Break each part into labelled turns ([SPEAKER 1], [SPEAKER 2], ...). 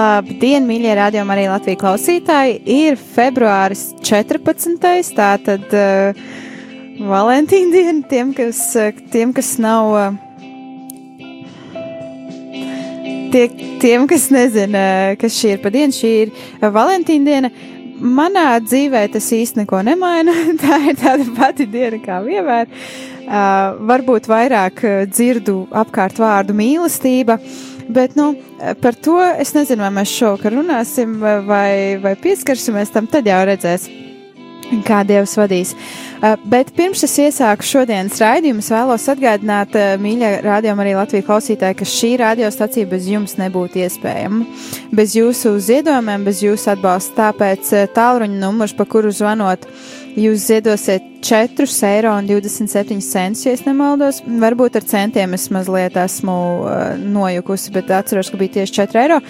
[SPEAKER 1] Labdien, mīļie radiokamā arī Latvijas klausītāji! Ir februāris 14. tātad uh, Valentīna diena tiem, kas, uh, tiem, kas nav. Uh, tie, tiem, kas nezina, kas šī ir pa dienu, šī ir Valentīna diena. Manā dzīvē tas īsti neko nemaina. Tā ir tāda pati diena kā vienmēr. Uh, varbūt vairāk dzirdu apkārt vārdu mīlestība. Uh, Bet nu, par to es nezinu, vai mēs šovakar runāsim, vai, vai pieskarsimies tam, tad jau redzēs, kā Dievs vadīs. Uh, bet pirms es iesāku šodienas raidījumu, vēlos atgādināt, uh, mīļie rādījumi arī Latvijas klausītāji, ka šī radiostacija bez jums nebūtu iespējama. Bez jūsu ziedojumiem, bez jūsu atbalsta. Tāpēc uh, tālruņa numurs, pa kuru zvanot, jūs ziedosiet 4,27 eiro, ja nemaldos. Varbūt ar centiem es mazliet esmu uh, nojukusi, bet atceros, ka bija tieši 4 eiro.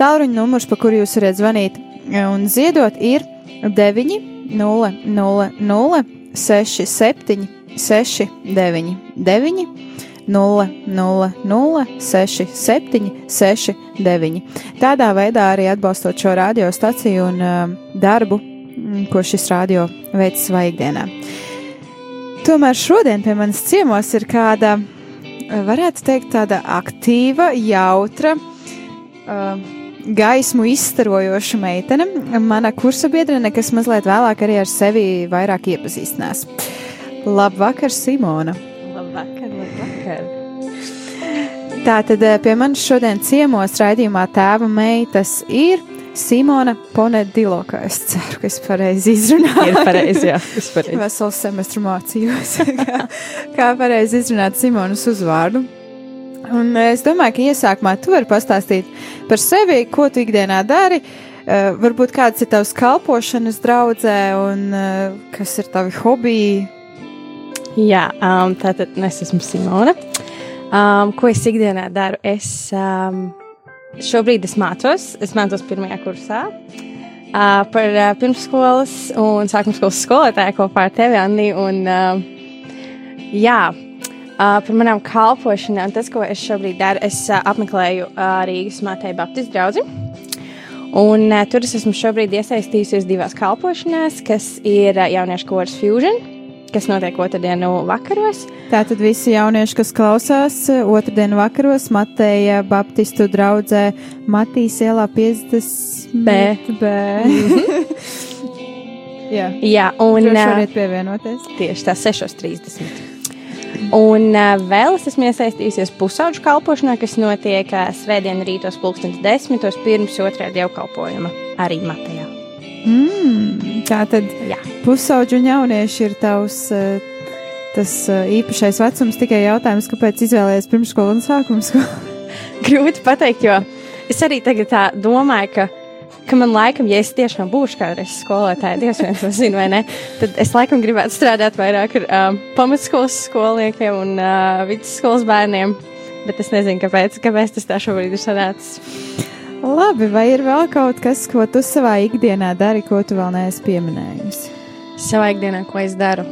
[SPEAKER 1] Tālruņa numurs, pa kuru jūs varat zvanīt un ziedot, ir 9, 0, 0, 0, 6, 7, 6, 9, 9. 0, 0, 0, 6, 7, 6, 9. Tādā veidā arī atbalstot šo radiostaciju un uh, darbu, ko šis radio veids savā ikdienā. Tomēr šodien pie manis ciemos ir kāda, varētu teikt, tāda aktīva, jautra, uh, gaismu izstarojoša meitene, mana kursa biedrene, kas mazliet vēlāk arī ar sevi vairāk iepazīstinās. Labvakar, Simona!
[SPEAKER 2] Labvakar, labvakar!
[SPEAKER 1] Tātad pie manis šodien ciemos raidījumā tēva meitas ir Simona Ponedilo, kā es ceru, ka es pareizi izrunāju.
[SPEAKER 2] Ir pareizi, jā, es pareizi.
[SPEAKER 1] Veselu semestru mācījos, kā, kā pareizi izrunāt Simonas uzvārdu. Un es domāju, ka iesākumā tu vari pastāstīt par sevi, ko tu ikdienā dari, uh, varbūt kāds ir tavs kalpošanas draudzē un uh, kas ir tavi hobiji.
[SPEAKER 2] Jā, um, tātad es esmu Simona. Um, ko es ikdienā daru? Es um, Šobrīd es mācos, es mācos pirmajā kursā uh, par uh, pirmsskolas un sākuma skolas skolotāju kopā ar tevi, Anni. Un, uh, jā, uh, par manām kalpošanām, tas, ko es šobrīd daru, es uh, apmeklēju uh, Rīgas Mātei Baptistu draugu. Un uh, tur es esmu šobrīd iesaistījusies divās kalpošanās, kas ir uh, jauniešu koris Fusion kas notiek otrdienu vakaros.
[SPEAKER 1] Tātad visi jaunieši, kas klausās otrdienu vakaros, Mateja Baptistu draugzē Matīs ielā 50
[SPEAKER 2] B.
[SPEAKER 1] B. Jā,
[SPEAKER 2] Jā un
[SPEAKER 1] Droši
[SPEAKER 2] uh,
[SPEAKER 1] varat pievienoties.
[SPEAKER 2] tieši tā 6.30. Un uh, vēl es esmu iesaistījusies pusauģu kalpošanā, kas notiek uh, svētdien rītos pulkstenis desmitos pirms otrā dievkalpojuma arī Matejā.
[SPEAKER 1] Mm, tātad
[SPEAKER 2] Jā.
[SPEAKER 1] pusauģu un jaunieši ir tavs eh, tas eh, īpašais vecums. Tikai jautājums, kāpēc izvēlējies pirmsskolu un sākuma skolu?
[SPEAKER 2] Grūti pateikt, jo es arī tagad tā domāju, ka, ka man laikam, ja es tiešām būšu kādreiz skolotāja, Dievs viens to zina, vai ne, tad es laikam gribētu strādāt vairāk ar um, pamatskolas skolniekiem un uh, vidusskolas bērniem. Bet es nezinu, kāpēc, kāpēc tas tā šobrīd ir sanācis.
[SPEAKER 1] Labi, vai ir vēl kaut kas, ko tu savā ikdienā dari, ko tu vēl neesi pieminējusi?
[SPEAKER 2] Savā ikdienā, ko es daru?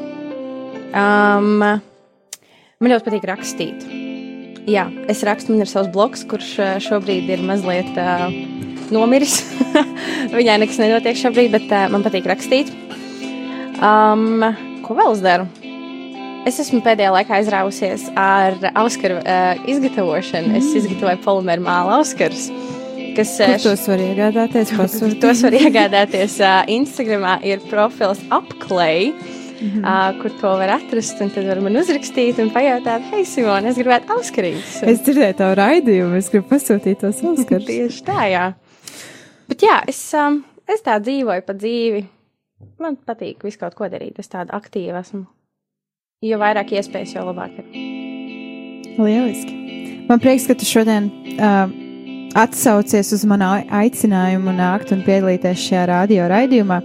[SPEAKER 2] Um, man ļoti patīk rakstīt. Jā, es rakstu, man ir savs blogs, kurš uh, šobrīd ir mazliet uh, nomiris. Viņai nekas nenotiek šobrīd, bet uh, man patīk rakstīt. Um, ko vēl es daru? Es esmu pēdējā laikā aizrāvusies ar auskaru uh, izgatavošanu. Mm. Es izgatavoju polimēru mālu auskarus. Kas,
[SPEAKER 1] Kur
[SPEAKER 2] uh,
[SPEAKER 1] tos var iegādāties? Pasūtīt?
[SPEAKER 2] Tos var iegādāties uh, Instagram. Ir profils apklei. -hmm. uh, kur to var atrast. Un tad var man uzrakstīt un pajautāt, hei, Simona, es gribētu auskarīgus. Un...
[SPEAKER 1] Es dzirdēju tavu raidījumu, es gribu pasūtīt tos auskarus.
[SPEAKER 2] Tieši tā, jā. Bet jā, es, um, es tā dzīvoju pa dzīvi. Man patīk visu kaut ko darīt. Es tāda aktīva esmu. Jo vairāk iespējas, jo labāk ir.
[SPEAKER 1] Lieliski. Man prieks, ka tu šodien uh, atsaucies uz manu aicinājumu nākt un piedalīties šajā radio raidījumā.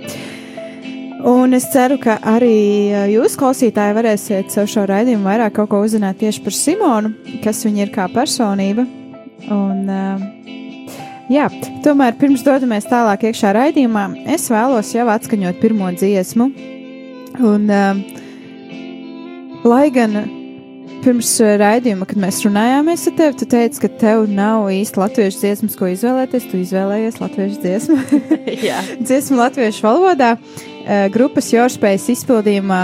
[SPEAKER 1] Un es ceru, ka arī jūs, klausītāji, varēsiet caur šo raidījumu vairāk kaut ko uzzināt tieši par Simonu, kas viņa ir kā personība. Un, uh, jā, tomēr pirms dodamies tālāk iekšā raidījumā, es vēlos jau atskaņot pirmo dziesmu. Un, uh, lai gan pirms raidījuma, kad mēs runājāmies ar tevi, tu teici, ka tev nav īsti latviešu dziesmas, ko izvēlēties. Tu izvēlējies latviešu dziesmu. dziesmu latviešu valodā. Uh, grupas Jorspējas izpildījumā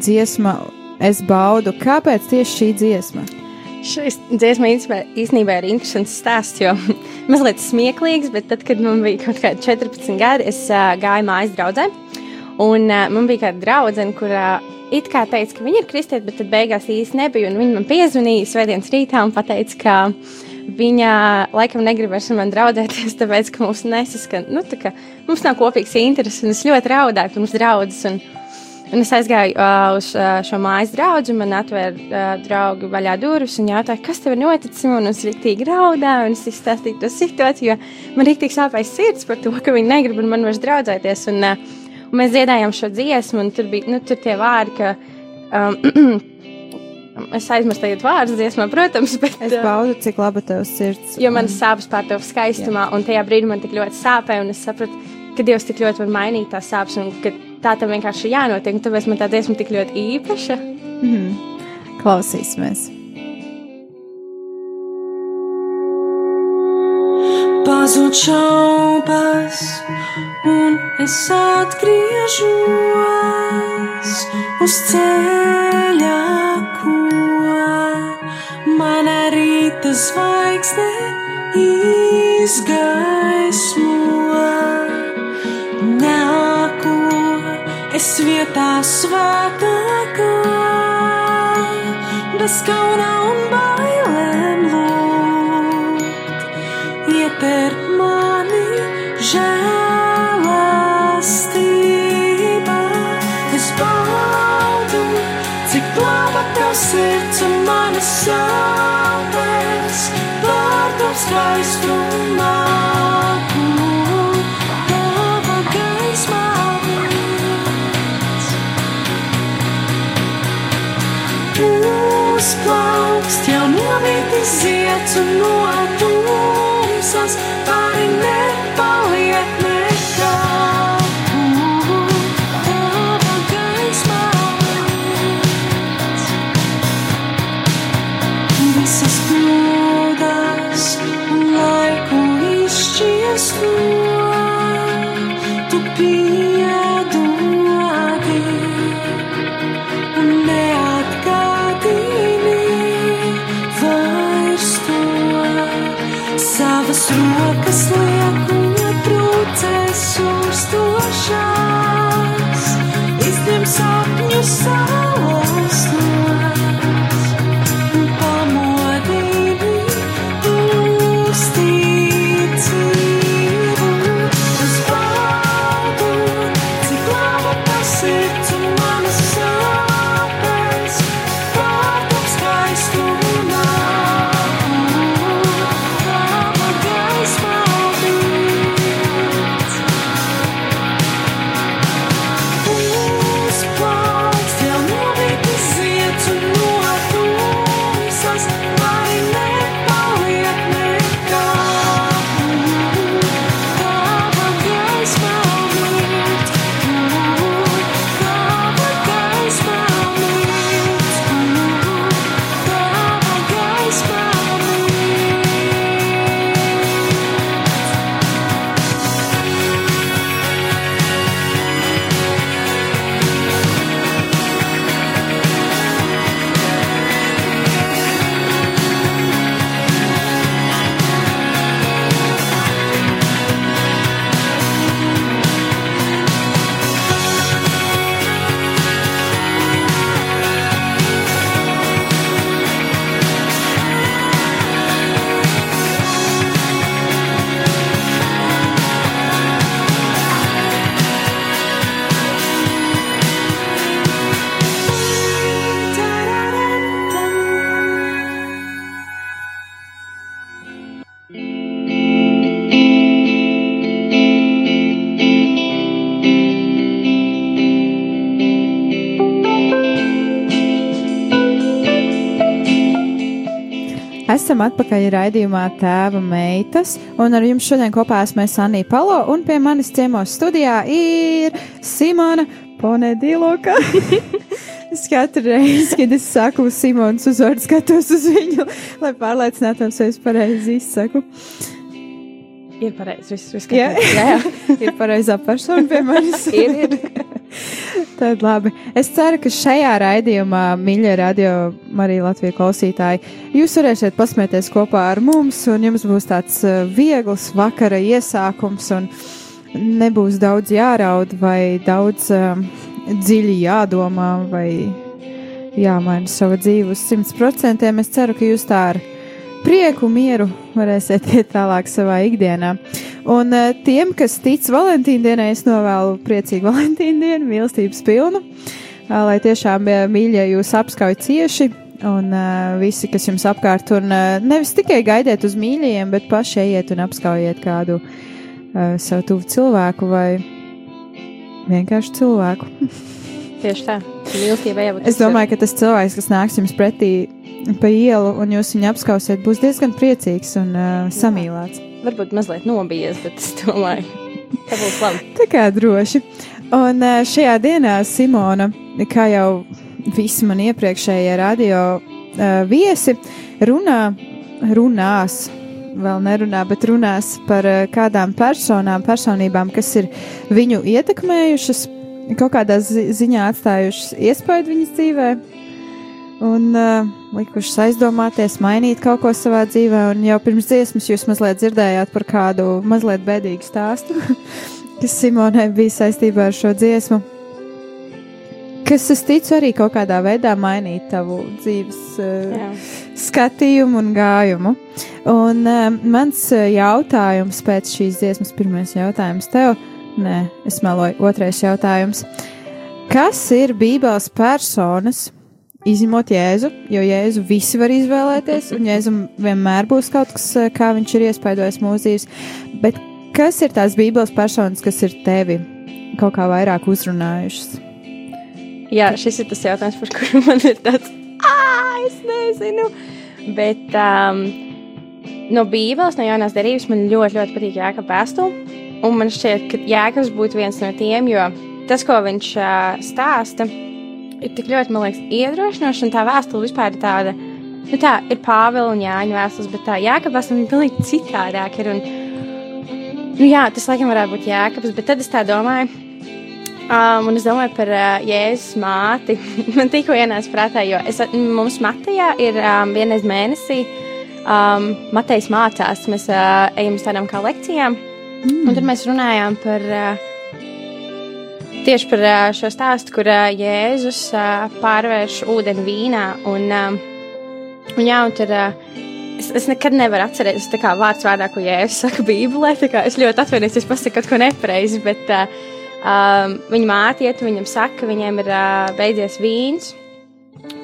[SPEAKER 1] dziesma Es baudu. Kāpēc tieši šī dziesma?
[SPEAKER 2] Šis dziesma īstenībā ir interesants stāsts, jo mazliet smieklīgs, bet tad, kad man bija kaut kādi 14 gadi, es uh, gāju mājas draudzē. Un uh, man bija kāda draudzene, kurā uh, it kā teica, ka viņa ir kristieta, bet tad beigās īsti nebija. Viņa man piezvanīja svētdienas rītā un teica, ka viņa laikam negrib vairs ar mani draudzēties, tāpēc, ka mums nesaskan, nu, tā kā mums nav kopīgs intereses, un es ļoti raudāju pirms draudzes. Un, un es aizgāju uh, uz uh, šo mājas draugu, man atvēra uh, draugi vaļā durvis un jautāja, kas tev ir noticis. Un es rīktīgi raudāju, un es izstāstīju to situāciju, jo man rīktīgi sāpēja sirds par to, ka viņi negrib ar mani vairs draudzēties. Un, uh, un mēs dziedājām šo dziesmu, un tur bija nu, tur tie vārdi, ka. Um, Es aizmirsu tagad vārdus dziesmā, protams, bet.
[SPEAKER 1] Es baudu, cik laba tev sirds.
[SPEAKER 2] Jo man sāpes pār tev skaistumā, jā. un tajā brīdī man tik ļoti sāpēja, un es sapratu, ka Dievs tik ļoti var mainīt tās sāpes, un ka tā tam vienkārši jānotiek, un tāpēc man tā dziesma tik ļoti īpaša.
[SPEAKER 1] Mm -hmm. Klausīsimies!
[SPEAKER 3] Pazūd šaubas, un es atgriežos uz ceļa, ko mana rīta zvaigzne izgaismo. Nāku es vietā svētākā, bez kauna un bailēm lūgt, mani žēlastība. Es baudu, cik laba tev sirds un manas sāpes, pār tev skaistumā. Uzplaukst jau novītis zieds un no tumsas pāri
[SPEAKER 1] Esam atpakaļ raidījumā Tēva meitas, un ar jums šodien kopā esmu es Anī Palo, un pie manis ciemos studijā ir Simona Ponedīloka. es katru reizi, kad es saku Simons uzvārdu, skatos uz viņu, lai pārliecinātos, vai es pareizi izsaku.
[SPEAKER 2] Ir pareizi. Viss, viss
[SPEAKER 1] Jā,
[SPEAKER 2] kārtībā.
[SPEAKER 1] jā, jā. ir pareizā persona pie manis.
[SPEAKER 2] Ir, ir.
[SPEAKER 1] Tad labi. Es ceru, ka šajā raidījumā, mīļie radio, arī Latvijas klausītāji, jūs varēsiet pasmieties kopā ar mums, un jums būs tāds uh, viegls vakara iesākums, un nebūs daudz jāraud vai daudz um, dziļi jādomā vai jāmaina sava dzīve uz simt procentiem. Es ceru, ka jūs tā ar prieku, mieru varēsiet iet tālāk savā ikdienā. Un uh, tiem, kas tic Valentīna dienai, es novēlu priecīgu Valentīna dienu, mīlestības pilnu, uh, lai tiešām uh, mīļie jūs apskauj cieši. Un uh, visi, kas jums apkārt, un uh, nevis tikai gaidiet uz mīļajiem, bet paši ejiet un apskaujiet kādu uh, savu tuvu cilvēku vai vienkārši cilvēku.
[SPEAKER 2] Tieši tā. Mīlestībai jābūt.
[SPEAKER 1] Es domāju, ka tas cilvēks, kas nāks jums pretī pa ielu un jūs viņu apskausiet, būs diezgan priecīgs un uh, samīlēts.
[SPEAKER 2] Varbūt mazliet nobijies, bet es domāju, ka būs labi.
[SPEAKER 1] Tā kā droši. Un uh, šajā dienā Simona, kā jau visi man iepriekšējie radio uh, viesi, runā, runās. Vēl nerunā, bet runās par uh, kādām personām, personībām, kas ir viņu ietekmējušas, kaut kādā zi ziņā atstājušas iespaidu viņas dzīvē, un uh, likušas aizdomāties, mainīt kaut ko savā dzīvē. Un jau pirms dziesmas jūs mazliet dzirdējāt par kādu mazliet bēdīgu stāstu, kas Simonai bija saistībā ar šo dziesmu. Kas, es ticu, arī kaut kādā veidā mainīt tavu dzīves uh,
[SPEAKER 2] Jā.
[SPEAKER 1] skatījumu un gājumu. Un uh, mans uh, jautājums pēc šīs dziesmas, pirmais jautājums tev, nē, es meloju, otrais jautājums. Kas ir Bībeles personas, izņemot Jēzu, jo Jēzu visi var izvēlēties, un Jēzum vienmēr būs kaut kas, eh, kā viņš ir iespaidojis mūsu dzīves, bet kas ir tās Bībeles personas, kas ir tevi kaut kā vairāk uzrunājušas?
[SPEAKER 2] Jā, šis ir tas jautājums, par kuru man ir tāds, ah, es nezinu. Bet um, no Bībeles, no jaunās derības, man ļoti, ļoti patīk Jēkabs vēstule. Un man šķiet, ka Jēkabs būtu viens no tiem, jo tas, ko viņš uh, stāsta, ir tik ļoti, man liekas, iedrošinoši. Un tā vēstule vispār ir tāda, nu tā ir Pāvila un Jāņa vēstules, bet tā Jēkabs vēstule ir pilnīgi citādāk. Ir, un, nu jā, tas laikam varētu būt Jēkabs, bet tad es tā domāju. Um, un es domāju par uh, Jēzus māti. Man tikko ienāca prātā, jo es, mums Matejā ir um, vienreiz mēnesī. Um, Matejs mācās, mēs uh, ejam uz tādām kā lekcijām. Mm. Un tad mēs runājām par uh, tieši par šo stāstu, kur Jēzus pārvērš ūdeni vīnā. Un, un, jā, un tur, es, es nekad nevaru atcerēties, tā kā vārds vārdā, ko Jēzus saka Bībelē. Es ļoti atvainojos, ja pasaku kaut ko nepareizi, bet uh, um, viņa māte iet, viņam saka, ka viņiem ir uh, beidzies vīns.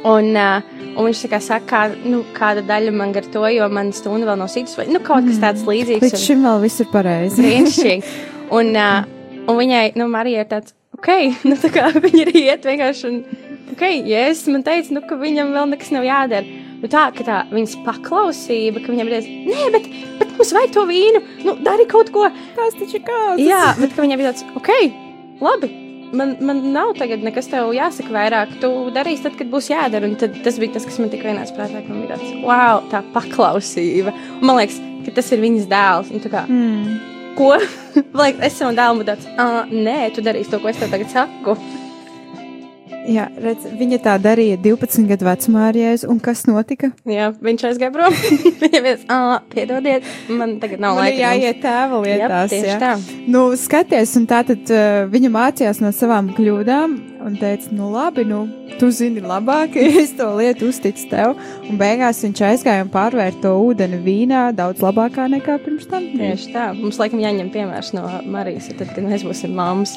[SPEAKER 2] Un, uh, un viņš tā kā saka, kā, nu, kāda daļa man gar to, jo man stunda vēl nav sītas, vai nu, kaut kas tāds līdzīgs.
[SPEAKER 1] Līdz šim vēl viss ir pareizi.
[SPEAKER 2] brīnišķīgi. Un, uh, un viņai, nu, Marija ir tāds, ok, nu, tā kā viņa ir iet vienkārši, un, ok, jēzus man teica, nu, ka viņam vēl nekas nav jādara. Nu, tā, ka tā viņas paklausība, ka viņam ir, nē, bet, bet mums vajag to vīnu, nu, dari kaut ko.
[SPEAKER 1] Tas taču ir kāds.
[SPEAKER 2] Jā, bet viņam bija tāds, ok, labi. Man, man nav tagad nekas tev jāsaka vairāk. Tu darīsi tad, kad būs jādara. Un tad, tas bija tas, kas man tikko ienāca prātā. ka Man bija tāds, wow, tā paklausība. Un man liekas, ka tas ir viņas dēls. Un, tā kā,
[SPEAKER 1] Mm.
[SPEAKER 2] Ko? Lai es dēlam būtu tāds, ah, nē, tu darīsi to, ko es tev tagad saku.
[SPEAKER 1] Jā, redz, viņa tā darīja 12 gadu vecumā ar Jēzu, un kas notika?
[SPEAKER 2] Jā, viņš aizgāja prom. Ir, ah, piedodiet, man tagad nav
[SPEAKER 1] Man
[SPEAKER 2] laika.
[SPEAKER 1] jāiet tēva
[SPEAKER 2] Jep,
[SPEAKER 1] lietās.
[SPEAKER 2] tieši
[SPEAKER 1] jā.
[SPEAKER 2] tā.
[SPEAKER 1] Nu, skaties, un tā tad uh, viņa mācījās no savām kļūdām un teica, nu labi, nu, tu zini labāk, es to lietu uzticu tev. Un beigās viņš aizgāja un pārvērt to ūdeni vīnā daudz labākā nekā pirms tam.
[SPEAKER 2] Tieši tā. Mums laikam jāņem piemērs no Marijas, tad, kad mēs būsim mammas.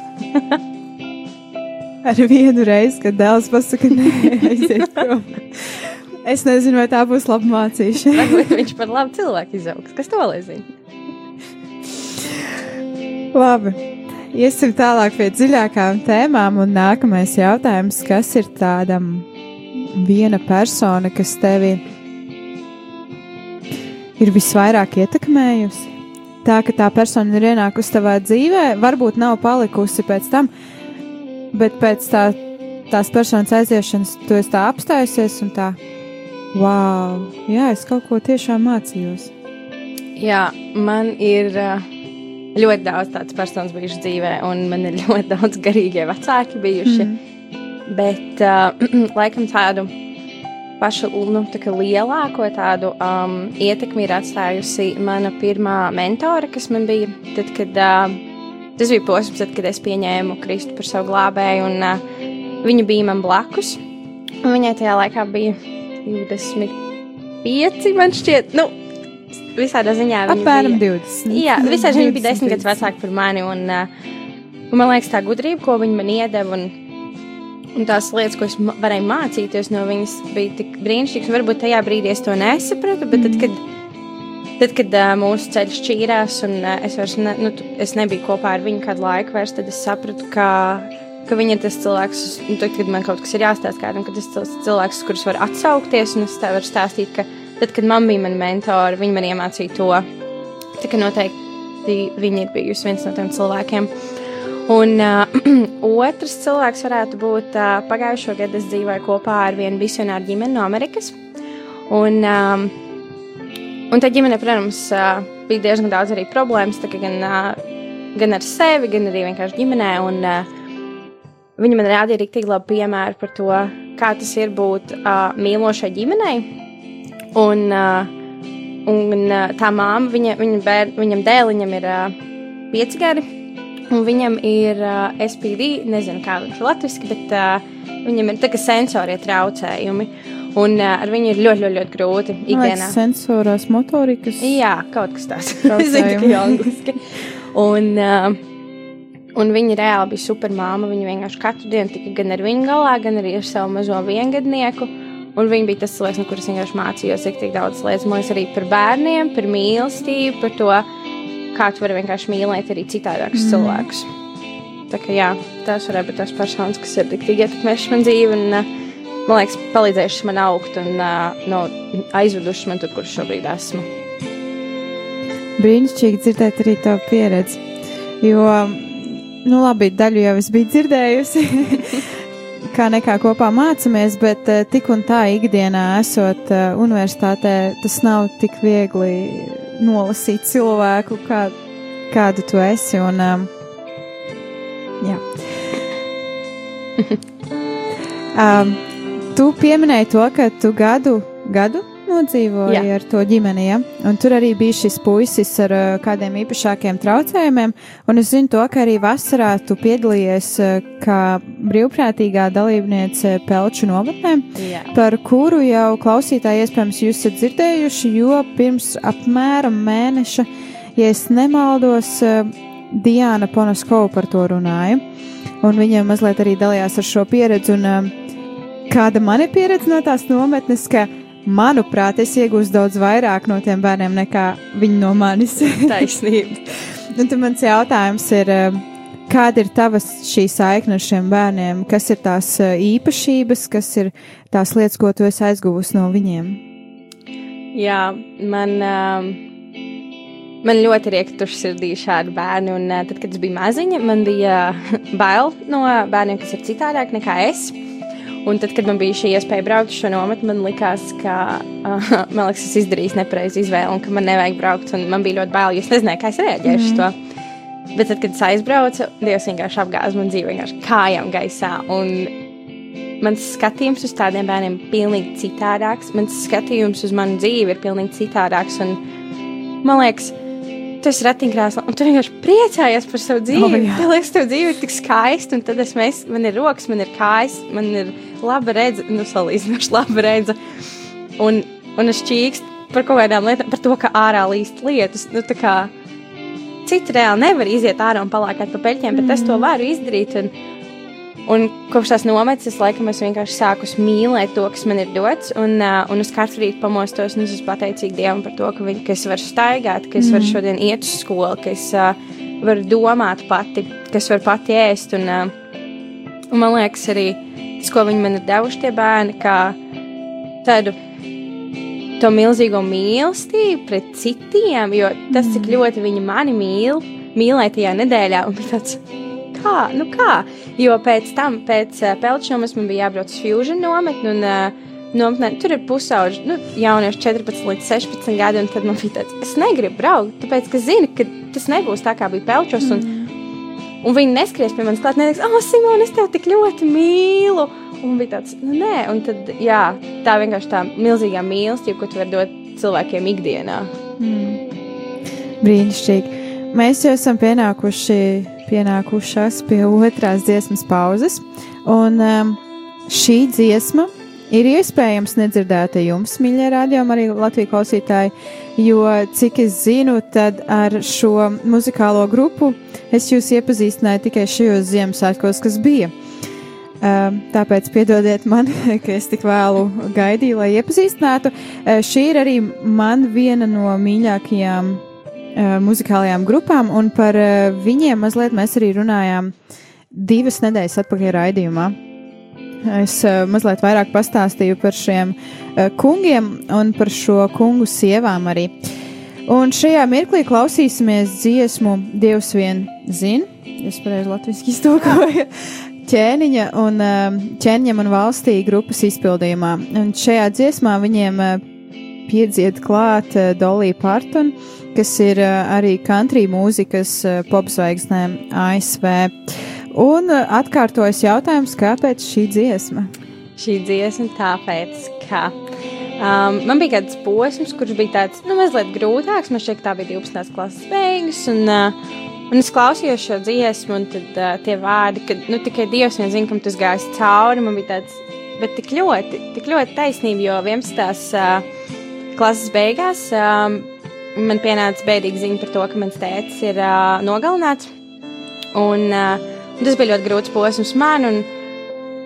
[SPEAKER 1] Ar vienu reizi, kad dēls pasaka, nē, aiziet prom. Es nezinu, vai tā būs laba mācīšana.
[SPEAKER 2] Varbūt viņš par labu cilvēku izaugs. Kas to lai zina?
[SPEAKER 1] Labi. Iesim tālāk pie dziļākām tēmām, un nākamais jautājums, kas ir tādam viena persona, kas tevi ir visvairāk ietekmējusi? Tā, ka tā persona ir ienākusi tavā dzīvē, varbūt nav palikusi pēc tam, bet pēc tā, tās personas aiziešanas tu esi tā apstājusies un tā, wow, jā, es kaut ko tiešām mācījos.
[SPEAKER 2] Jā, man ir uh, ļoti daudz tādas personas bijušas dzīvē, un man ir ļoti daudz garīgie vecāki bijuši. Mm. Bet uh, laikam tādu pašu nu, tā lielāko tādu um, ietekmi ir atstājusi mana pirmā mentore, kas man bija tad, kad uh, tas bija posms, tad, kad es pieņēmu Kristu par savu glābēju, un uh, viņa bija man blakus. Viņai tajā laikā bija 25, man šķiet, nu, visādā ziņā.
[SPEAKER 1] Apmēram
[SPEAKER 2] bija,
[SPEAKER 1] 20.
[SPEAKER 2] Jā, visā viņa bija
[SPEAKER 1] 20,
[SPEAKER 2] desmit gadus vecāka par mani. Un, uh, un man liekas, tā gudrība, ko viņa man iedeva, un, un tās lietas, ko es varēju mācīties no viņas, bija tik brīnišķīgas. Varbūt tajā brīdī es to nesapratu, bet tad, kad, tad, kad uh, mūsu ceļš šķīrās, un uh, es vairs ne, nu, es nebiju kopā ar viņu kādu laiku, vairs, tad es sapratu, ka. Ka viņa ir tas cilvēks, un tad, kad man kaut kas ir jāstāsta kādam, ka tas ir cilvēks, kurus var atsaukties, un es tev varu stāstīt, ka tad, kad man bija mana mentora, viņa man iemācīja to. Tā kā noteikti viņa ir bijusi viens no tiem cilvēkiem. Un uh, otrs cilvēks varētu būt uh, pagājušo gadu es dzīvoju kopā ar vienu visionāru ģimeni no Amerikas. Un, um, un tā ģimene, protams, bija diezgan daudz arī problēmas, gan, gan ar sevi, gan arī vienkārši ģimenē. Un, Viņa man rādīja arī tik labu piemēru par to, kā tas ir būt mīlošai ģimenei. Un, un tā māma, viņa, viņa bēr, viņam dēliņam ir pieci gadi, un viņam ir SPD, nezinu, kā viņš ir latviešu, bet viņam ir tā kā sensorie traucējumi. Un uh, ar viņu ir ļoti, ļoti, ļoti grūti ikdienā.
[SPEAKER 1] sensorās motorikas.
[SPEAKER 2] Jā, kaut kas tāds. Zinu tikai angliski. Un, uh, un viņa reāli bija super māma. Viņa vienkārši katru dienu tika gan ar viņu galā, gan arī ar savu mazo viengadnieku. Un viņa bija tas cilvēks, no kuras vienkārši mācījos tik, tik daudz lietas. Man arī par bērniem, par mīlestību, par to, kā tu vari vienkārši mīlēt arī citādākus mm. cilvēkus. Tā kā jā, tās varētu būt tās personas, kas ir tik, tik ietekmējušas man dzīvi. Un, uh, man liekas, palīdzējušas man augt un uh, no, aizvedušas man tur, kur šobrīd esmu.
[SPEAKER 1] Brīnišķīgi dzirdēt arī tavu pieredzi. Jo, nu, labi, daļu jau es biju dzirdējusi, kā nekā kopā mācāmies, bet eh, tik un tā ikdienā esot eh, universitātē, tas nav tik viegli nolasīt cilvēku, kā, kādu tu esi. Un, um, jā. um, tu pieminēji to, ka tu gadu, gadu nodzīvoji
[SPEAKER 2] Jā.
[SPEAKER 1] ar to ģimeni, ja? un tur arī bija šis puisis ar uh, kādiem īpašākiem traucējumiem, un es zinu to, ka arī vasarā tu piedalījies uh, kā brīvprātīgā dalībniece Pelču novatnē,
[SPEAKER 2] Jā.
[SPEAKER 1] par kuru jau klausītāji iespējams jūs esat dzirdējuši, jo pirms apmēram mēneša, ja es nemaldos, uh, Diana Ponoskova par to runāja, un viņa mazliet arī dalījās ar šo pieredzi, un um, kāda man ir pieredze no tās nometnes, ka Manuprāt, es iegūstu daudz vairāk no tiem bērniem nekā viņi no manis.
[SPEAKER 2] Taisnība.
[SPEAKER 1] Un tad mans jautājums ir, eh, kāda ir tava šī saikne ar šiem bērniem? Kas ir tās eh, īpašības, kas ir tās lietas, ko tu esi aizguvusi no viņiem?
[SPEAKER 2] Jā, man, um, man ļoti ir iektuši sirdī šādi bērni. Un, uh, tad, kad es biju maziņa, man bija bail no bērniem, kas ir citādāk nekā es. Un tad, kad man bija šī iespēja braukt uz šo nometni, man likās, ka uh, man liekas, es izdarīju nepareizu izvēli un ka man nevajag braukt. un Man bija ļoti bail, jo es nezināju, kā es reaģēšu mm. to. Bet tad, kad es aizbraucu, Dievs vienkārši apgāza man dzīvi vienkārši kājām gaisā. Un mans skatījums uz tādiem bērniem ir pilnīgi citādāks. Mans skatījums uz manu dzīvi ir pilnīgi citādāks. Un, man liekas, tu esi ratiņkrēslā, un tu vienkārši priecājies par savu dzīvi.
[SPEAKER 1] Oh.
[SPEAKER 2] Man liekas, tev dzīve ir tik skaista, un tad es mēs, man ir rokas, man ir kājas, man ir laba redze, nu, salīdzinoši laba redze. Un, un es čīkstu par kaut kādām lietām, par to, ka ārā līst lietas. Nu, citi reāli nevar iziet ārā un palākāt pa peļķiem, bet es to varu izdarīt. Un, Un kopš tās nometnes, es laikam esmu vienkārši sākus mīlēt to, kas man ir dots. Un, uh, un es katru rītu pamostos, un es esmu pateicīga Dievam par to, ka, viņ, ka es varu staigāt, ka es varu šodien iet uz skolu, ka es uh, varu domāt pati, ka es varu pati ēst. Un, uh, un man liekas, arī tas, ko viņi man ir devuši, tie bērni, kā tādu to milzīgo mīlestību pret citiem, jo tas, cik ļoti viņi mani mīl, mīlēja tajā nedēļā, un tāds. Kā? Nu kā? Jo pēc tam, pēc uh, pelčnomas, man bija jābrauc uz Fusion nometni, un uh, nometnē tur ir pusauģi, nu, jaunieši 14 līdz 16 gadi, un tad man bija tāds, es negribu braukt, tāpēc, ka zinu, ka tas nebūs tā, kā bija pelčos, un, un viņi neskries pie manis klāt, neteiks, oh, Simon, es tevi tik ļoti mīlu, un bija tāds, nu, nē, un tad, jā, tā vienkārši tā milzīgā mīlestība, ko tu vari dot cilvēkiem ikdienā.
[SPEAKER 1] Brīnišķīgi. Mēs jau esam pienākuši, pienākušās pie otrās dziesmas pauzes, un um, šī dziesma ir iespējams nedzirdēta jums, mīļie rādījumi, arī Latvijas klausītāji, jo, cik es zinu, tad ar šo muzikālo grupu es jūs iepazīstināju tikai šajos Ziemassvētkos, kas bija. Um, tāpēc piedodiet man, ka es tik vēlu gaidīju, lai iepazīstinātu. Uh, šī ir arī man viena no mīļākajām muzikālajām grupām, un par uh, viņiem mazliet mēs arī runājām divas nedēļas atpakaļ raidījumā. Es uh, mazliet vairāk pastāstīju par šiem kungiem un par šo kungu sievām arī. Un šajā mirklī klausīsimies dziesmu Dievs vien zina. Es pareizi latviešu iztulkoju. ķēniņa un ķēniņam un valstī grupas izpildījumā. Un šajā dziesmā viņiem piedzied klāt Dolija Parton, kas ir uh, arī country mūzikas uh, popzvaigznēm ASV. Un uh, atkārtojas jautājums, kāpēc šī dziesma?
[SPEAKER 2] šī dziesma, tāpēc, ka um, man bija kāds posms, kurš bija tāds nu, mazliet grūtāks. Man šķiet, tā bija 12. klases beigas. Un, uh, un es klausījos šo dziesmu, un tad, uh, tie vārdi, ka nu, tikai Dievs vien zina, kam tas gājis cauri. Man bija tāds, bet tik ļoti, tik ļoti taisnība, jo 11. Uh, klases beigās um, man pienāca bēdīga ziņa par to, ka mans tēvs ir uh, nogalināts. Un, uh, tas bija ļoti grūts posms man. Un,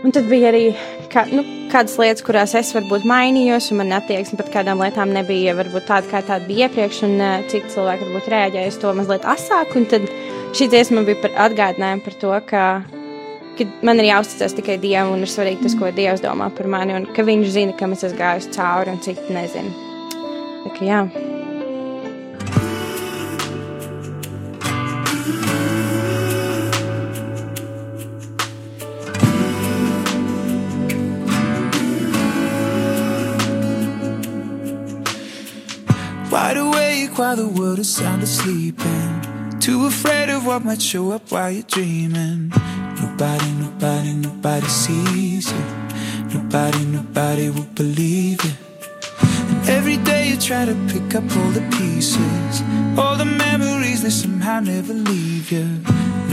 [SPEAKER 2] Un tad bija arī kā, nu, kādas lietas, kurās es varbūt mainījos, un man attieksme pret kādām lietām nebija varbūt tāda, kā tāda bija iepriekš, un uh, citi cilvēki varbūt reaģēja uz to mazliet asāk. Un tad šī dziesma bija par atgādinājumu par to, ka, ka man ir jāuzticas tikai Dievam, un ir svarīgi tas, ko Dievs domā par mani, un ka Viņš zina, kam es esmu gājis cauri, un citi nezina. Tā kā jā.
[SPEAKER 4] Wide awake while the world is sound asleep and too afraid of what might show up while you're dreaming. Nobody, nobody, nobody sees you. Nobody, nobody will believe you. And every day you try to pick up all the pieces, all the memories that somehow never leave you.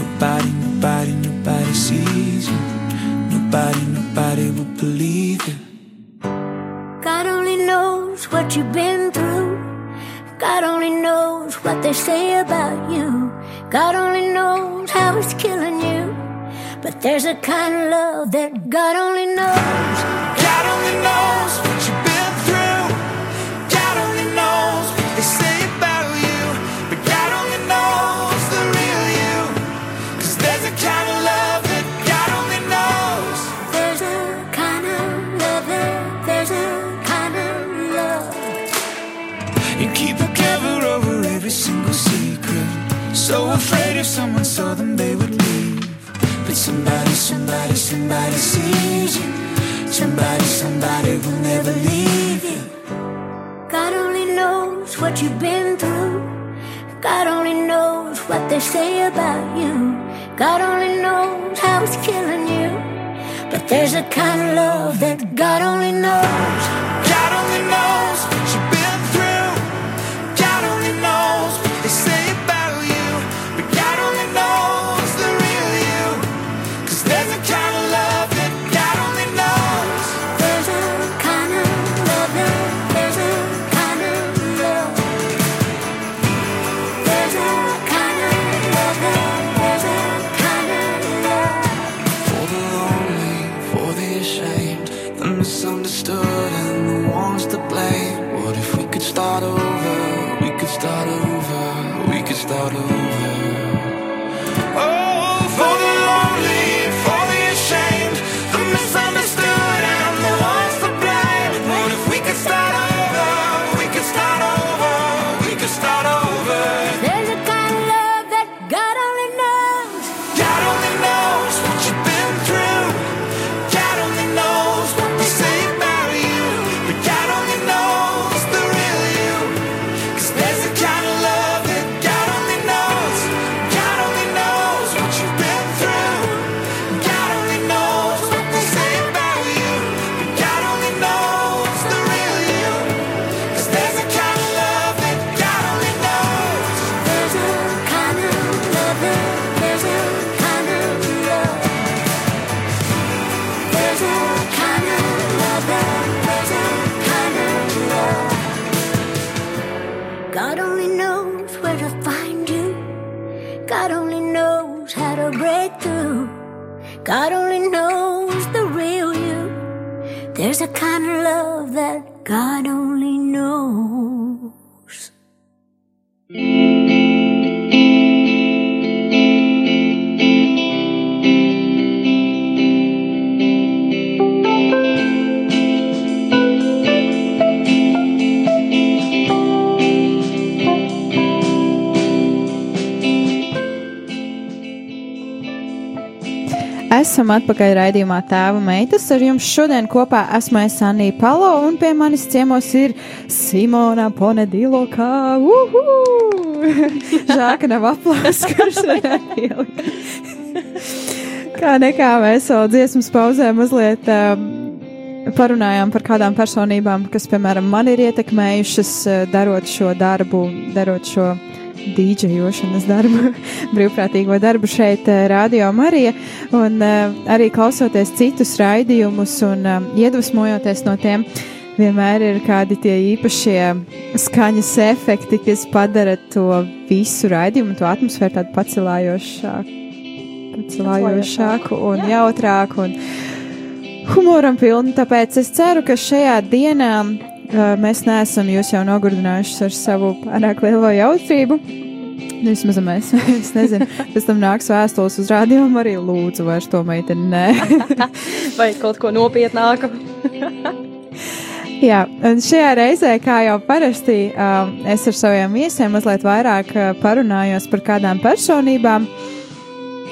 [SPEAKER 4] Nobody, nobody, nobody sees you. Nobody, nobody will believe you.
[SPEAKER 5] God only knows what you've been through. God only knows what they say about you. God only knows how it's killing you. But there's a kind of love that God only knows.
[SPEAKER 4] God only knows So afraid if someone saw them, they would leave. But somebody, somebody, somebody sees you. Somebody, somebody will never leave you.
[SPEAKER 5] God only knows what you've been through. God only knows what they say about you. God only knows how it's killing you. But there's a kind of love that God only knows.
[SPEAKER 4] God only knows gotta break through. God only knows the real you. There's a kind of love that God only knows.
[SPEAKER 1] Esam atpakaļ raidījumā Tēva meitas. Ar jums šodien kopā esmu es Anija Palo, un pie manis ciemos ir Simona Ponedilo, kā uhu! Žāka nav aplausa, kurš varētu ielikt. Kā nekā mēs vēl dziesmas pauzē mazliet um, parunājām par kādām personībām, kas, piemēram, man ir ietekmējušas, uh, darot šo darbu, darot šo dīdžejošanas darbu, brīvprātīgo darbu šeit, eh, Radio Marija, un uh, arī klausoties citus raidījumus un um, iedvesmojoties no tiem, vienmēr ir kādi tie īpašie skaņas efekti, kas padara to visu raidījumu, to atmosfēru tādu pacelājošāku, pacelājošāku un jautrāku un humoram pilnu. Tāpēc es ceru, ka šajā dienā mēs neesam jūs jau nogurdinājuši ar savu pārāk lielo jautrību. Nu, Vismaz mēs, es nezinu, pēc tam nāks vēstules uz rādījumu arī lūdzu vairs to meiteni. Nē.
[SPEAKER 2] Vai kaut ko nopietnāku?
[SPEAKER 1] Jā, un šajā reizē, kā jau parasti, um, es ar saviem viesiem mazliet vairāk uh, parunājos par kādām personībām,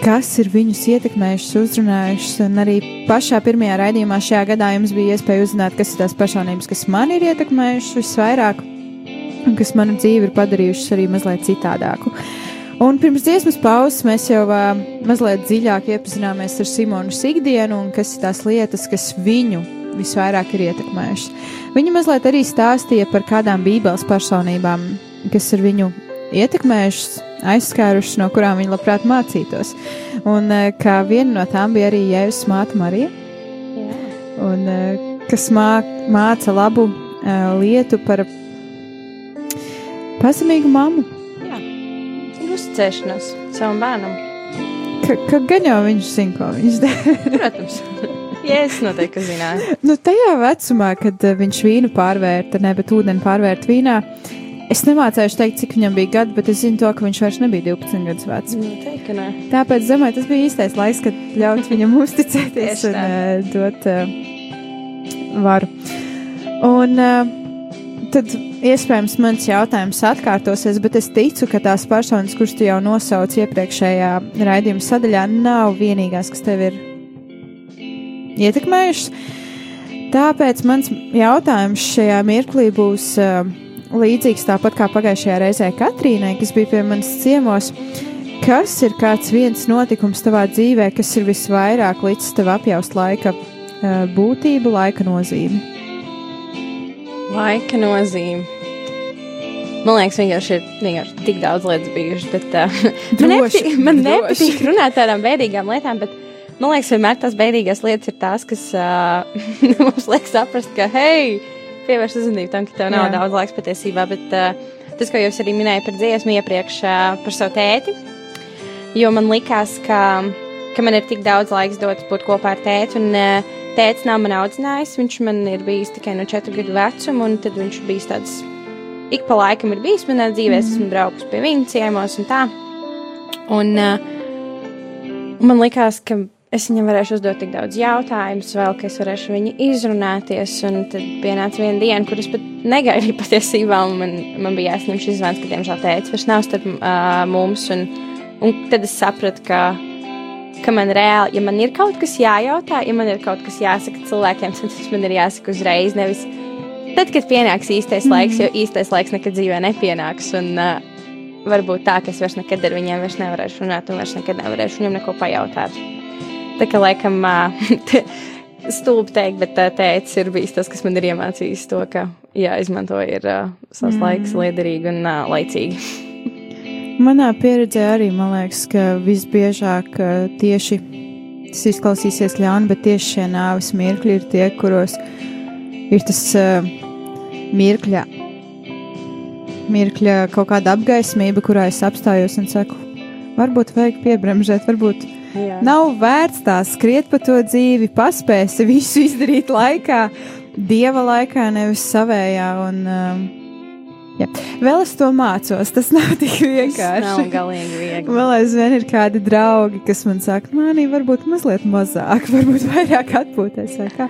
[SPEAKER 1] kas ir viņus ietekmējušas, uzrunājušas. Un arī pašā pirmajā raidījumā šajā gadā jums bija iespēja uzzināt, kas ir tās personības, kas man ir ietekmējušas visvairāk un kas manu dzīvi ir padarījušas arī mazliet citādāku. Un pirms dziesmas pauzes mēs jau uh, mazliet dziļāk iepazināmies ar Simonu Sigdienu un kas ir tās lietas, kas viņu visvairāk ir ietekmējušas. Viņa mazliet arī stāstīja par kādām Bībeles personībām, kas ir viņu ietekmējušas, aizskārušas, no kurām viņa labprāt mācītos. Un uh, kā viena no tām bija arī Jēzus māte Marija, un, uh, kas mā, māca labu uh, lietu par pazemīgu mammu.
[SPEAKER 2] Jā, ir uzticēšanās savam bērnam.
[SPEAKER 1] Ka, ka gan jau viņš zina, ko viņš dara.
[SPEAKER 2] Protams, ja es noteikti zināju.
[SPEAKER 1] nu, tajā vecumā, kad uh, viņš vīnu pārvērta, ne, bet ūdeni pārvērta vīnā, es nemācēju teikt, cik viņam bija gadi, bet es zinu to, ka viņš vairs nebija 12 gadus vecs.
[SPEAKER 2] Noteikti, ka nē.
[SPEAKER 1] Tāpēc, domāju, tas bija īstais laiks, kad ļaut viņam uzticēties un uh, dot uh, varu. Un uh, tad iespējams mans jautājums atkārtosies, bet es ticu, ka tās personas, kuras tu jau nosauci iepriekšējā raidījuma sadaļā, nav vienīgās, kas tev ir ietekmējušas. Tāpēc mans jautājums šajā mirklī būs uh, līdzīgs tāpat kā pagājušajā reizē Katrīnai, kas bija pie manis ciemos. Kas ir kāds viens notikums tavā dzīvē, kas ir visvairāk līdz tev apjaust laika uh, būtību, laika nozīmi?
[SPEAKER 2] Laika nozīme. Man liekas, vienkārši ir vienkārši tik daudz lietas bijušas, bet uh, man,
[SPEAKER 1] Droši,
[SPEAKER 2] nepatīk, man
[SPEAKER 1] droši.
[SPEAKER 2] nepatīk runāt par tādām bēdīgām lietām. Bet man liekas, vienmēr tās bēdīgās lietas ir tās, kas uh, mums liek saprast, ka, hei, pievērš uzmanību tam, ka tev nav
[SPEAKER 1] Jā.
[SPEAKER 2] daudz laiks patiesībā. Bet uh, tas, ko jūs arī minējāt par dziesmu iepriekš uh, par savu tēti, jo man likās, ka, ka man ir tik daudz laiks dots būt kopā ar tēti. Un, uh, Tēvs nav man audzinājis, viņš man ir bijis tikai no 4 gadu vecuma, un tad viņš bija tāds ik pa laikam ir bijis manā dzīvē, es esmu braukus pie viņa ciemos un tā. Un uh, man likās, ka es viņam varēšu uzdot tik daudz jautājumus, vēl ka es varēšu viņu izrunāties. Un tad pienāca viena diena, kur es pat negaidīju patiesībā, un man, man bija jāsņem šis zvans, ka diemžēl teica, vairs nav starp uh, mums. Un, un tad es sapratu, ka, ka man reāli, ja man ir kaut kas jājautā, ja man ir kaut kas jāsaka cilvēkiem, tad tas man ir jāsaka uzreiz. Nevis tad, kad pienāks īstais laiks, jo īstais laiks nekad dzīvē nepienāks. Un, uh, varbūt tā, ka es vairs nekad ar viņiem vairs nevarēšu runāt, un vairs nekad nevarēšu viņiem neko pajautāt. Tā kā laikam stulbi teikt, bet tēvs ir bijis tas, kas man ir iemācījis to, ka jāizmanto ir uh, savs mm. laiks liederīgi un uh, laicīgi.
[SPEAKER 1] Manā pieredzē arī man liekas, ka visbiežāk uh, tieši tas izklausīsies ļauni, bet tieši šie nāves mirkļi ir tie, kuros ir tas uh, mirkļa, mirkļa kaut kāda apgaismība, kurā es apstājos un saku, varbūt vajag piebremžēt, varbūt
[SPEAKER 2] Jā.
[SPEAKER 1] Nav vērts tā skriet pa to dzīvi, paspēsi visu izdarīt laikā, dieva laikā, nevis savējā. Un, um, jā. Vēl es to mācos, tas nav tik
[SPEAKER 2] Nav
[SPEAKER 1] vienkārši.
[SPEAKER 2] galīgi viegli.
[SPEAKER 1] Vēl aizvien ir kādi draugi, kas man saka, manī varbūt mazliet mazāk, varbūt vairāk atpūties vai kā.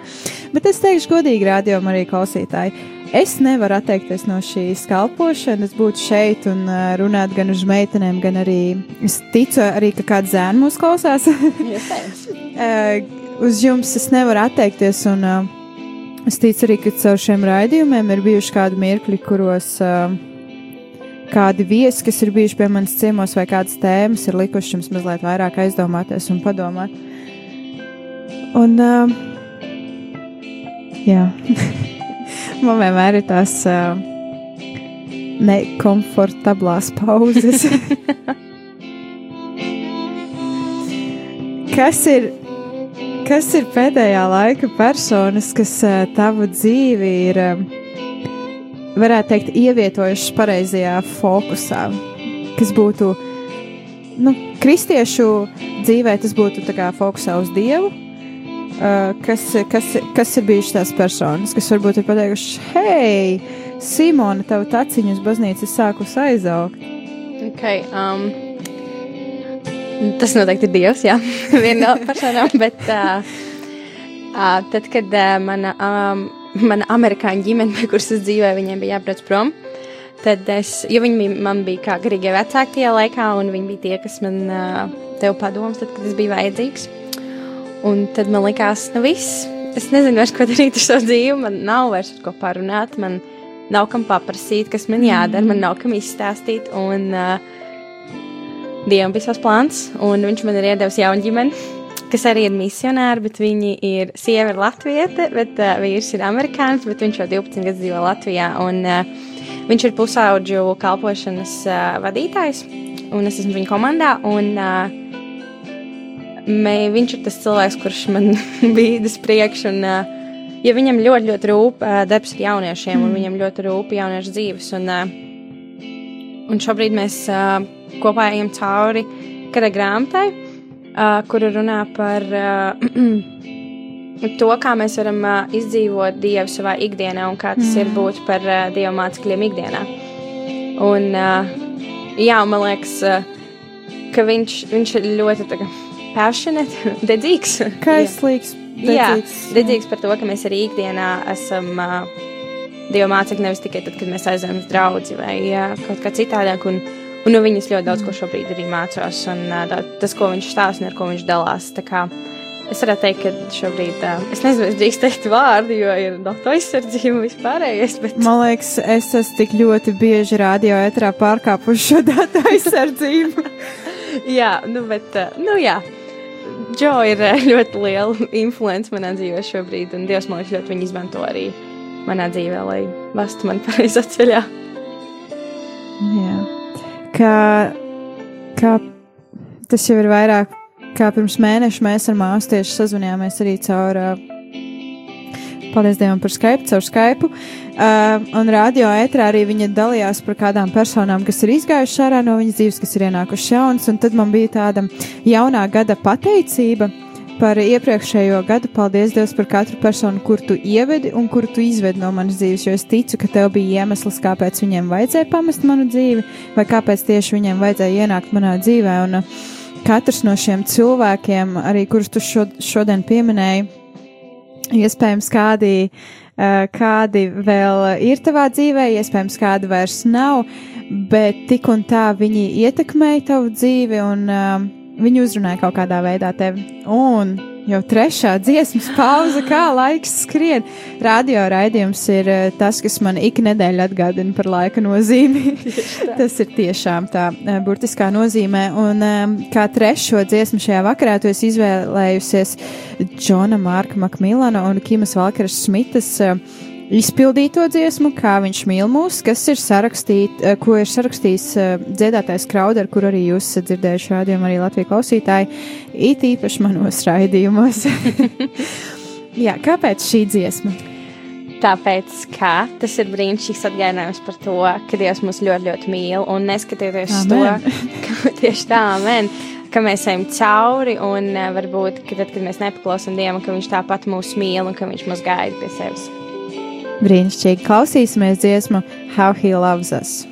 [SPEAKER 1] Bet es teikšu godīgi rādījumu arī klausītāji. Es nevaru atteikties no šīs kalpošanas, būt šeit un uh, runāt gan uz meitenēm, gan arī es ticu arī, ka kāds zēns mūs klausās. Uh, uz jums es nevaru atteikties, un uh, es ticu arī, ka caur šiem raidījumiem ir bijuši kādi mirkļi, kuros uh, kādi viesi, kas ir bijuši pie manis ciemos, vai kādas tēmas ir likušas jums mazliet vairāk aizdomāties un padomāt. Un, uh, jā, man vienmēr ir tās uh, nekomfortablās pauzes. kas ir Kas ir pēdējā laika personas, kas uh, tavu dzīvi ir, um, varētu teikt, ievietojušas pareizajā fokusā? Kas būtu, nu, kristiešu dzīvē, tas būtu fokusā uz Dievu. Uh, kas, kas, kas ir bijušas tās personas, kas varbūt ir pateikuši, hei, Simona, tavu taciņu uz baznīcu ir sākus aizaugt.
[SPEAKER 2] Okay, um, tas noteikti ir Dievs, jā, viena no personām. Bet uh, uh, tad, kad uh, mana, um, mana amerikāņu ģimene, pie kuras es dzīvoju, viņiem bija jābrauc prom, tad es, jo viņi bija, man bija kā garīgie vecāki tajā laikā, un viņi bija tie, kas man uh, tev padoms, tad, kad es biju vajadzīgs. Un tad man likās, nu viss, es nezinu vairs, ko darīt ar savu dzīvi, man nav vairs ar ko parunāt, man nav kam paprasīt, kas man jādara, man nav kam izstāstīt. Un, uh, Dievam bija savs plāns, un viņš man ir iedevis jaunu ģimeni, kas arī ir misionāri, bet viņi ir sieva ir latviete, bet uh, vīrs ir amerikānis, bet viņš jau 12 gadus dzīvo Latvijā, un uh, viņš ir pusauģu kalpošanas uh, vadītājs, un es esmu viņa komandā, un uh, mē, viņš ir tas cilvēks, kurš man bīdas priekš, un ja viņam ļoti, ļoti rūp darbs ar jauniešiem, un viņam ļoti rūp jauniešu dzīves, un, un šobrīd mēs kopā ejam cauri kara grāmatai, kura runā par to, kā mēs varam uh, izdzīvot Dievu savā ikdienā un kā tas mm. ir būt par uh, Dieva mācekļiem ikdienā. Un, uh, jā, man liekas, uh, ka viņš, viņš ir ļoti passionate, dedzīgs.
[SPEAKER 1] Kaislīgs,
[SPEAKER 2] Jā,
[SPEAKER 1] dedzīgs.
[SPEAKER 2] dedzīgs par to, ka mēs arī ikdienā esam uh, Dieva mācekļi, nevis tikai tad, kad mēs aizējām uz draugu vai uh, kaut kā citādāk. Un, un no viņas ļoti daudz ko šobrīd arī mācos, un uh, tas, ko viņš stāsta un ar ko viņš dalās. Es varētu teikt, ka šobrīd, uh, es nezinu, es drīkst teikt vārdu, jo ir datu aizsardzība vispārējais, bet
[SPEAKER 1] Man liekas, es esmu tik ļoti bieži radio etrā pārkāpuši šo datu aizsardzību.
[SPEAKER 2] jā, nu, bet, uh, nu, jā. Džo ir uh, ļoti liela influence manā dzīvē šobrīd, un Dievs man ļoti viņu izmanto arī manā dzīvē, lai vestu man pareizā ceļā.
[SPEAKER 1] Jā. Kā, kā tas jau ir vairāk kā pirms mēneša, mēs ar māsu tieši sazvanījāmies arī caur. Uh, paldies Dievam par Skype, caur Skype. Uh, un radio ētrā arī viņa dalījās par kādām personām, kas ir izgājušas ārā no viņas dzīves, kas ir ienākušas jaunas. Un tad man bija tāda jaunā gada pateicība par iepriekšējo gadu. Paldies Dievam par katru personu, kur tu ievedi un kur tu izvedi no manas dzīves. Jo es ticu, ka tev bija iemesls, kāpēc viņiem vajadzēja pamest manu dzīvi, vai kāpēc tieši viņiem vajadzēja ienākt manā dzīvē. Un, uh, katrs no šiem cilvēkiem, arī kurus tu šo, šodien pieminēji, iespējams, kādi, uh, kādi vēl ir tavā dzīvē, iespējams, kādi vairs nav, bet tik un tā viņi ietekmēja tavu dzīvi un uh, viņi uzrunāja kaut kādā veidā tevi. Un jau trešā dziesmas pauze, kā laiks skrien. Radio raidījums ir uh, tas, kas man ik nedēļa atgādina par laika nozīmi. tas ir tiešām tā uh, burtiskā nozīmē. Un um, kā trešo dziesmu šajā vakarā tu esi izvēlējusies Džona Marka Makmilana un Kimas Valkeras Smitas. Uh, Izpildīto dziesmu, kā viņš mīl mūs, kas ir sarakstīt, eh, ko ir sarakstījis eh, dziedātājs Krauder, kur arī jūs esat dzirdējuši rādījumu arī Latviju klausītāji, it īpaši manos raidījumos. Jā, kāpēc šī dziesma?
[SPEAKER 2] Tāpēc, ka tas ir brīnišķīgs atgādinājums par to, ka Dievs mūs ļoti, ļoti mīl. Un neskatieties uz to, ka tieši tā, amen, ka mēs ejam cauri, un uh, varbūt, ka tad, kad mēs nepaklausām Dievam, ka Viņš tāpat mūs mīl un ka Viņš mūs gaida pie sevis.
[SPEAKER 1] Brīnišķīgi klausīsimies dziesmu How He Loves Us.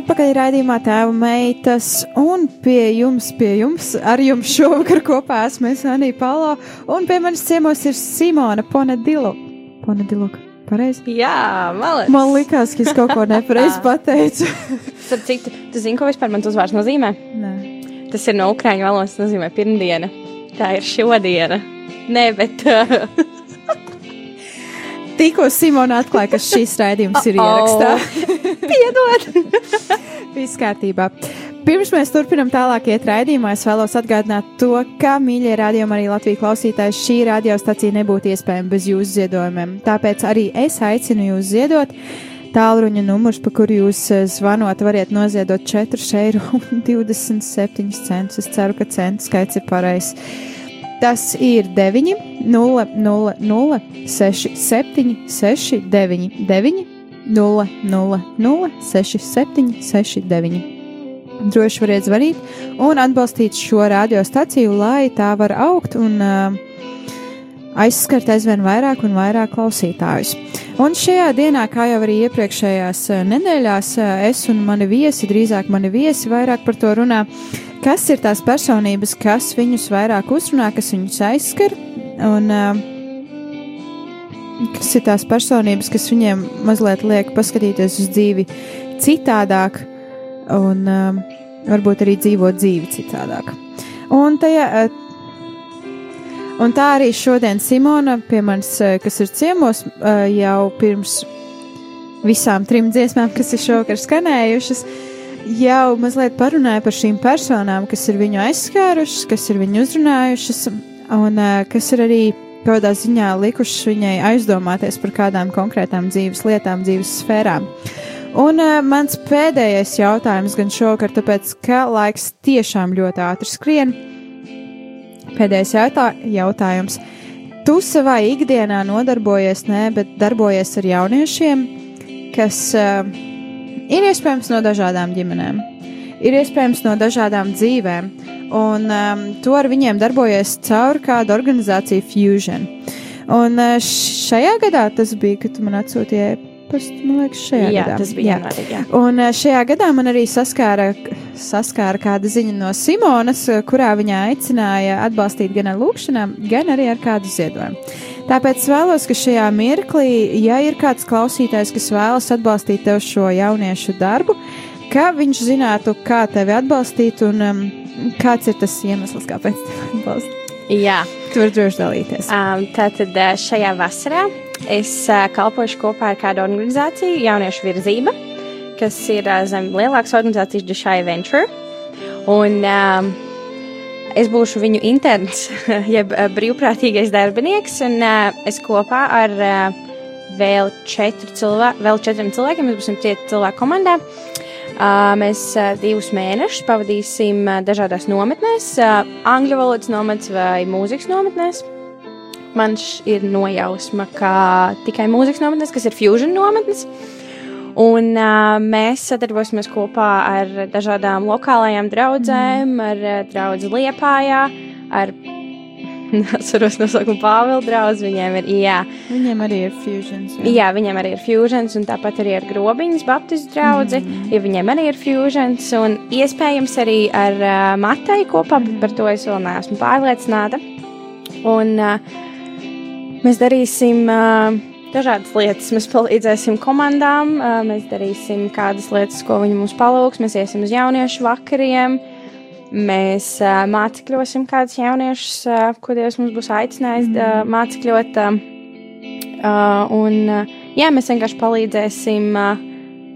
[SPEAKER 1] Atpakaļ raidījumā Tēva meitas, un pie jums, pie jums, ar jums šovakar kopā esmu es Anī Palo, un pie manis ciemos ir Simona Ponedilo. Ponedilo, pareizi?
[SPEAKER 2] Jā, malec.
[SPEAKER 1] Man likās, ka es kaut ko nepareizi pateicu.
[SPEAKER 2] Starp citu, tu zini, ko vispār mans uzvārds nozīmē?
[SPEAKER 1] Nē.
[SPEAKER 2] Tas ir no ukrāņu valodas, nozīmē pirmdiena. Tā ir šodiena. Nē, bet. Uh,
[SPEAKER 1] Tikko Simona atklāja, ka šis raidījums ir ierakstā.
[SPEAKER 2] Piedod!
[SPEAKER 1] Viss kārtībā. Pirms mēs turpinām tālāk iet raidījumā, es vēlos atgādināt to, ka, mīļie rādījumi, arī Latvijas klausītāji, šī radiostacija nebūtu iespējama bez jūsu ziedojumiem. Tāpēc arī es aicinu jūs ziedot. Tālruņa numurs, pa kuru jūs eh, zvanot, variet noziedot 4,27 eiro. Es ceru, ka centu skaits ir pareizs. Tas ir 9, 0, 0, 0, 6, 7, 6, 9, 9, 0, 0, 0, 6, 7, 6, 9. Droši variet zvanīt un atbalstīt šo radiostaciju, lai tā var augt un uh, aizskart aizvien vairāk un vairāk klausītājus. Un šajā dienā, kā jau arī iepriekšējās nedēļās, es un mani viesi, drīzāk mani viesi, vairāk par to runā, kas ir tās personības, kas viņus vairāk uzrunā, kas viņus aizskar, un uh, kas ir tās personības, kas viņiem mazliet liek paskatīties uz dzīvi citādāk, un varbūt arī dzīvot dzīvi citādāk. Un tajā, uh, Un tā arī šodien Simona pie manis, kas ir ciemos, jau pirms visām trim dziesmām, kas ir šovakar skanējušas, jau mazliet parunāja par šīm personām, kas ir viņu aizskārušas, kas ir viņu uzrunājušas, un eh, kas ir arī kādā ziņā likušas viņai aizdomāties par kādām konkrētām dzīves lietām, dzīves sfērām. Un uh, mans pēdējais jautājums gan šovakar, tāpēc, ka laiks tiešām ļoti ātri skrien, Pēdējais jautā, jautājums. Tu savā ikdienā nodarbojies, ne, bet darbojies ar jauniešiem, kas uh, ir iespējams no dažādām ģimenēm, ir iespējams no dažādām dzīvēm, un um, tu ar viņiem darbojies caur kādu organizāciju Fusion. Un uh, šajā gadā tas bija, kad tu man atsūtīji e-pastu, man liekas, šajā
[SPEAKER 2] jā,
[SPEAKER 1] gadā.
[SPEAKER 2] tas bija janvārī. Jā.
[SPEAKER 1] Un uh, šajā gadā man arī saskāra, saskāra kāda ziņa no Simonas, uh, kurā viņa aicināja atbalstīt gan ar lūkšanām, gan arī ar kādu ziedojumu. Tāpēc vēlos, ka šajā mirklī, ja ir kāds klausītājs, kas vēlas atbalstīt tev šo jauniešu darbu, ka viņš zinātu, kā tevi atbalstīt un um, kāds ir tas iemesls, kāpēc tevi atbalstīt.
[SPEAKER 2] jā.
[SPEAKER 1] Tu vari droši dalīties.
[SPEAKER 2] Um, tātad uh, šajā vasarā es uh, kalpošu kopā ar kādu organizāciju, Jauniešu virzība, kas ir uh, zem lielākas organizācijas Dušai Venture. Un um, es būšu viņu interns, jeb uh, brīvprātīgais darbinieks, un uh, es kopā ar uh, vēl, četru cilvē vēl četriem cilvēkiem, mēs būsim tie cilvēki komandā. Uh, mēs uh, divus mēnešus pavadīsim uh, dažādās nometnēs, uh, angļu valodas nometnēs vai mūzikas nometnēs. Man ir nojausma, ka tikai mūzikas nometnes, kas ir fusion nometnes. Un uh, mēs sadarbosimies kopā ar dažādām lokālajām draudzēm, ar uh, draugu Liepājā, ar Atceros nosaukumu Pāvila draugu. Viņiem ir, jā,
[SPEAKER 1] Viņiem arī ir fusions.
[SPEAKER 2] Jā, viņiem arī ir fusions, un tāpat arī ar grobiņas baptistu draugu. Mm. Ja viņiem arī ir fusions, un iespējams arī ar uh, Matai kopā, bet par to es vēl neesmu pārliecināta. Un uh, mēs darīsim uh, dažādas lietas. Mēs palīdzēsim komandām, mēs darīsim kādas lietas, ko viņi mums palūgs. Mēs iesim uz jauniešu vakariem. Mēs mācīsim kādus jauniešus, ko Dievs mums būs aicinājis mācīt. Un jā, mēs vienkārši palīdzēsim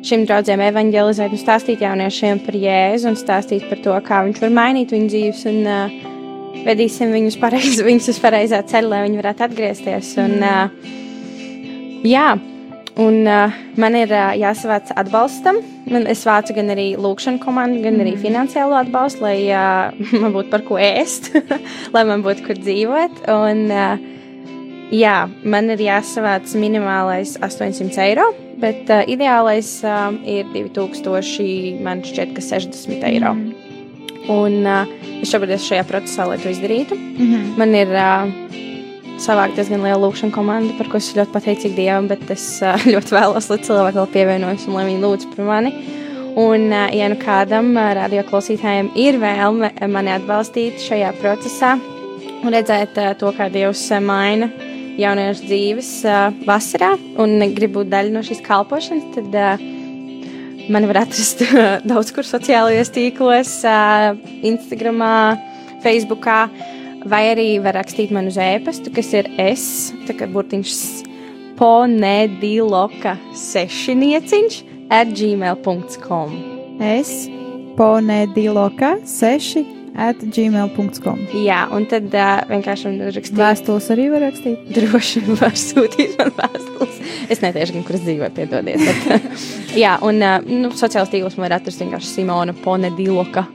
[SPEAKER 2] šim draudzēm evanģelizēt un stāstīt jauniešiem par Jēzu un stāstīt par to, kā viņš var mainīt viņu dzīves un uh, vedīsim viņus, pareiz, viņus uz pareizā ceļa, lai viņi varētu atgriezties. Un, uh, jā, un uh, man ir uh, jāsavāc atbalstam. Man, es vācu gan arī lūkšanu komandu, gan arī finansiālo atbalstu, lai uh, man būtu par ko ēst, lai man būtu kur dzīvot. Un, uh, jā, man ir jāsavāc minimālais 800 eiro, bet uh, ideālais uh, ir 2000, man šķiet, ka 60 eiro. Un uh, es šobrīd esmu šajā procesā, lai to izdarītu.
[SPEAKER 1] Mm -hmm.
[SPEAKER 2] Man ir uh, savākt diezgan liela lūkšana komanda, par ko es ļoti pateicīga Dievam, bet es ļoti vēlos, lai cilvēki vēl pievienojas un lai viņi lūdz par mani. Un, ja nu kādam uh, radioklausītājiem ir vēlme mani atbalstīt šajā procesā un redzēt to, kā Dievs maina jauniešu dzīves vasarā un grib būt daļa no šīs kalpošanas, tad mani var atrast daudz kur sociālajos tīklos, uh, Instagram, Facebook, vai arī var rakstīt man uz e-pastu, kas ir es, tā kā burtiņš ponediloka sešnieciņš at gmail.com.
[SPEAKER 1] Es, ponediloka 6 at gmail.com.
[SPEAKER 2] Jā, un tad uh, vienkārši rakstīt.
[SPEAKER 1] Vēstules arī var rakstīt.
[SPEAKER 2] Droši vien var sūtīt man vēstules. Es netieši gan, kur es dzīvoju, piedodiet. Bet, jā, un uh, nu, sociālās tīklos man var atrast vienkārši Simona Ponediloka.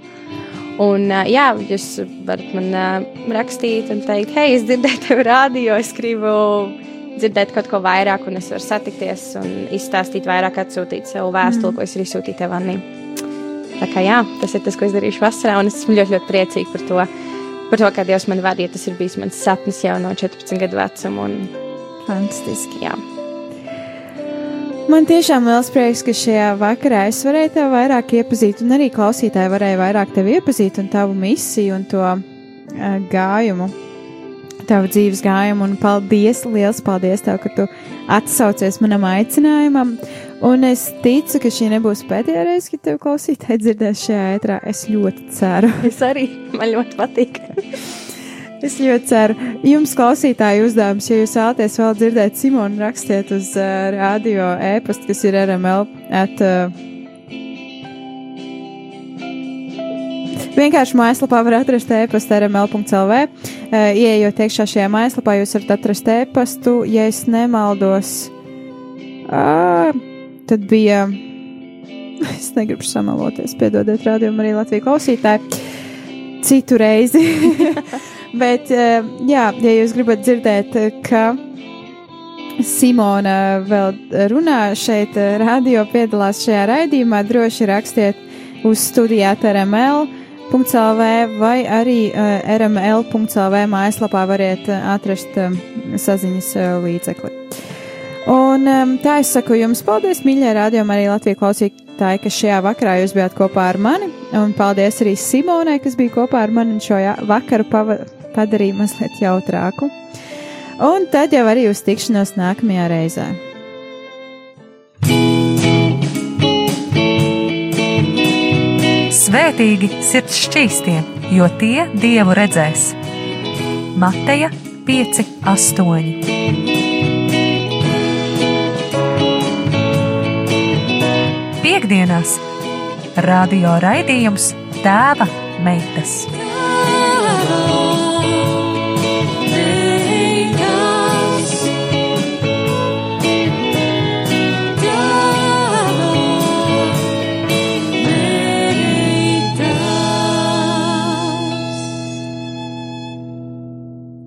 [SPEAKER 2] Un, jā, jūs varat man rakstīt un teikt, hei, es dzirdēju tevi rādio, es gribu dzirdēt kaut ko vairāk, un es varu satikties un izstāstīt vairāk, atsūtīt sev vēstuli, mm. ko es arī sūtīju tev, Anī. Tā kā jā, tas ir tas, ko es darīšu vasarā, un es esmu ļoti, ļoti priecīga par to, par to kā Dievs man vadīja. Tas ir bijis mans sapnis jau no 14 gadu vecuma. Un,
[SPEAKER 1] Fantastiski.
[SPEAKER 2] jā,
[SPEAKER 1] Man tiešām liels prieks, ka šajā vakarā es varēju tevi vairāk iepazīt, un arī klausītāji varēja vairāk tevi iepazīt, un tavu misiju un to uh, gājumu, tavu dzīves gājumu. Un paldies, liels paldies tev, ka tu atsaucies manam aicinājumam. Un es ticu, ka šī nebūs pēdējā reize, kad tevi klausītāji dzirdēs šajā ētrā. Es ļoti ceru.
[SPEAKER 2] es arī man ļoti patīk.
[SPEAKER 1] Es ļoti ceru, jums klausītāji uzdevums, ja jūs vēlaties vēl dzirdēt Simonu, rakstiet uz uh, radio e-pastu, kas ir RML. At, uh, Vienkārši mājaslapā var atrast e-pastu rml.clv. Uh, Iejot iekšā šajā mājaslapā, jūs varat atrast e-pastu, ja es nemaldos. Uh, tad bija. Es negribu samaloties, piedodiet, rādījumu arī Latvijas klausītāji. Citu reizi. Bet, eh, jā, ja jūs gribat dzirdēt, eh, ka Simona vēl runā šeit, eh, radio piedalās šajā raidījumā, droši rakstiet uz studijāt RML. .lv vai arī uh, rml.lv mājaslapā variet atrast uh, saziņas uh, līdzekli. Un um, tā es saku jums paldies, mīļie rādījumi, arī Latvijas klausītāji, ka šajā vakarā jūs bijāt kopā ar mani. Un paldies arī Simonai, kas bija kopā ar mani un šo vakaru pava padarīja mazliet jautrāku. Un tad jau arī uz tikšanos nākamajā reizē.
[SPEAKER 6] Svētīgi sirds šķīstie, jo tie dievu redzēs. Mateja 5, 8. Piektdienās radio raidījums Tēva meitas.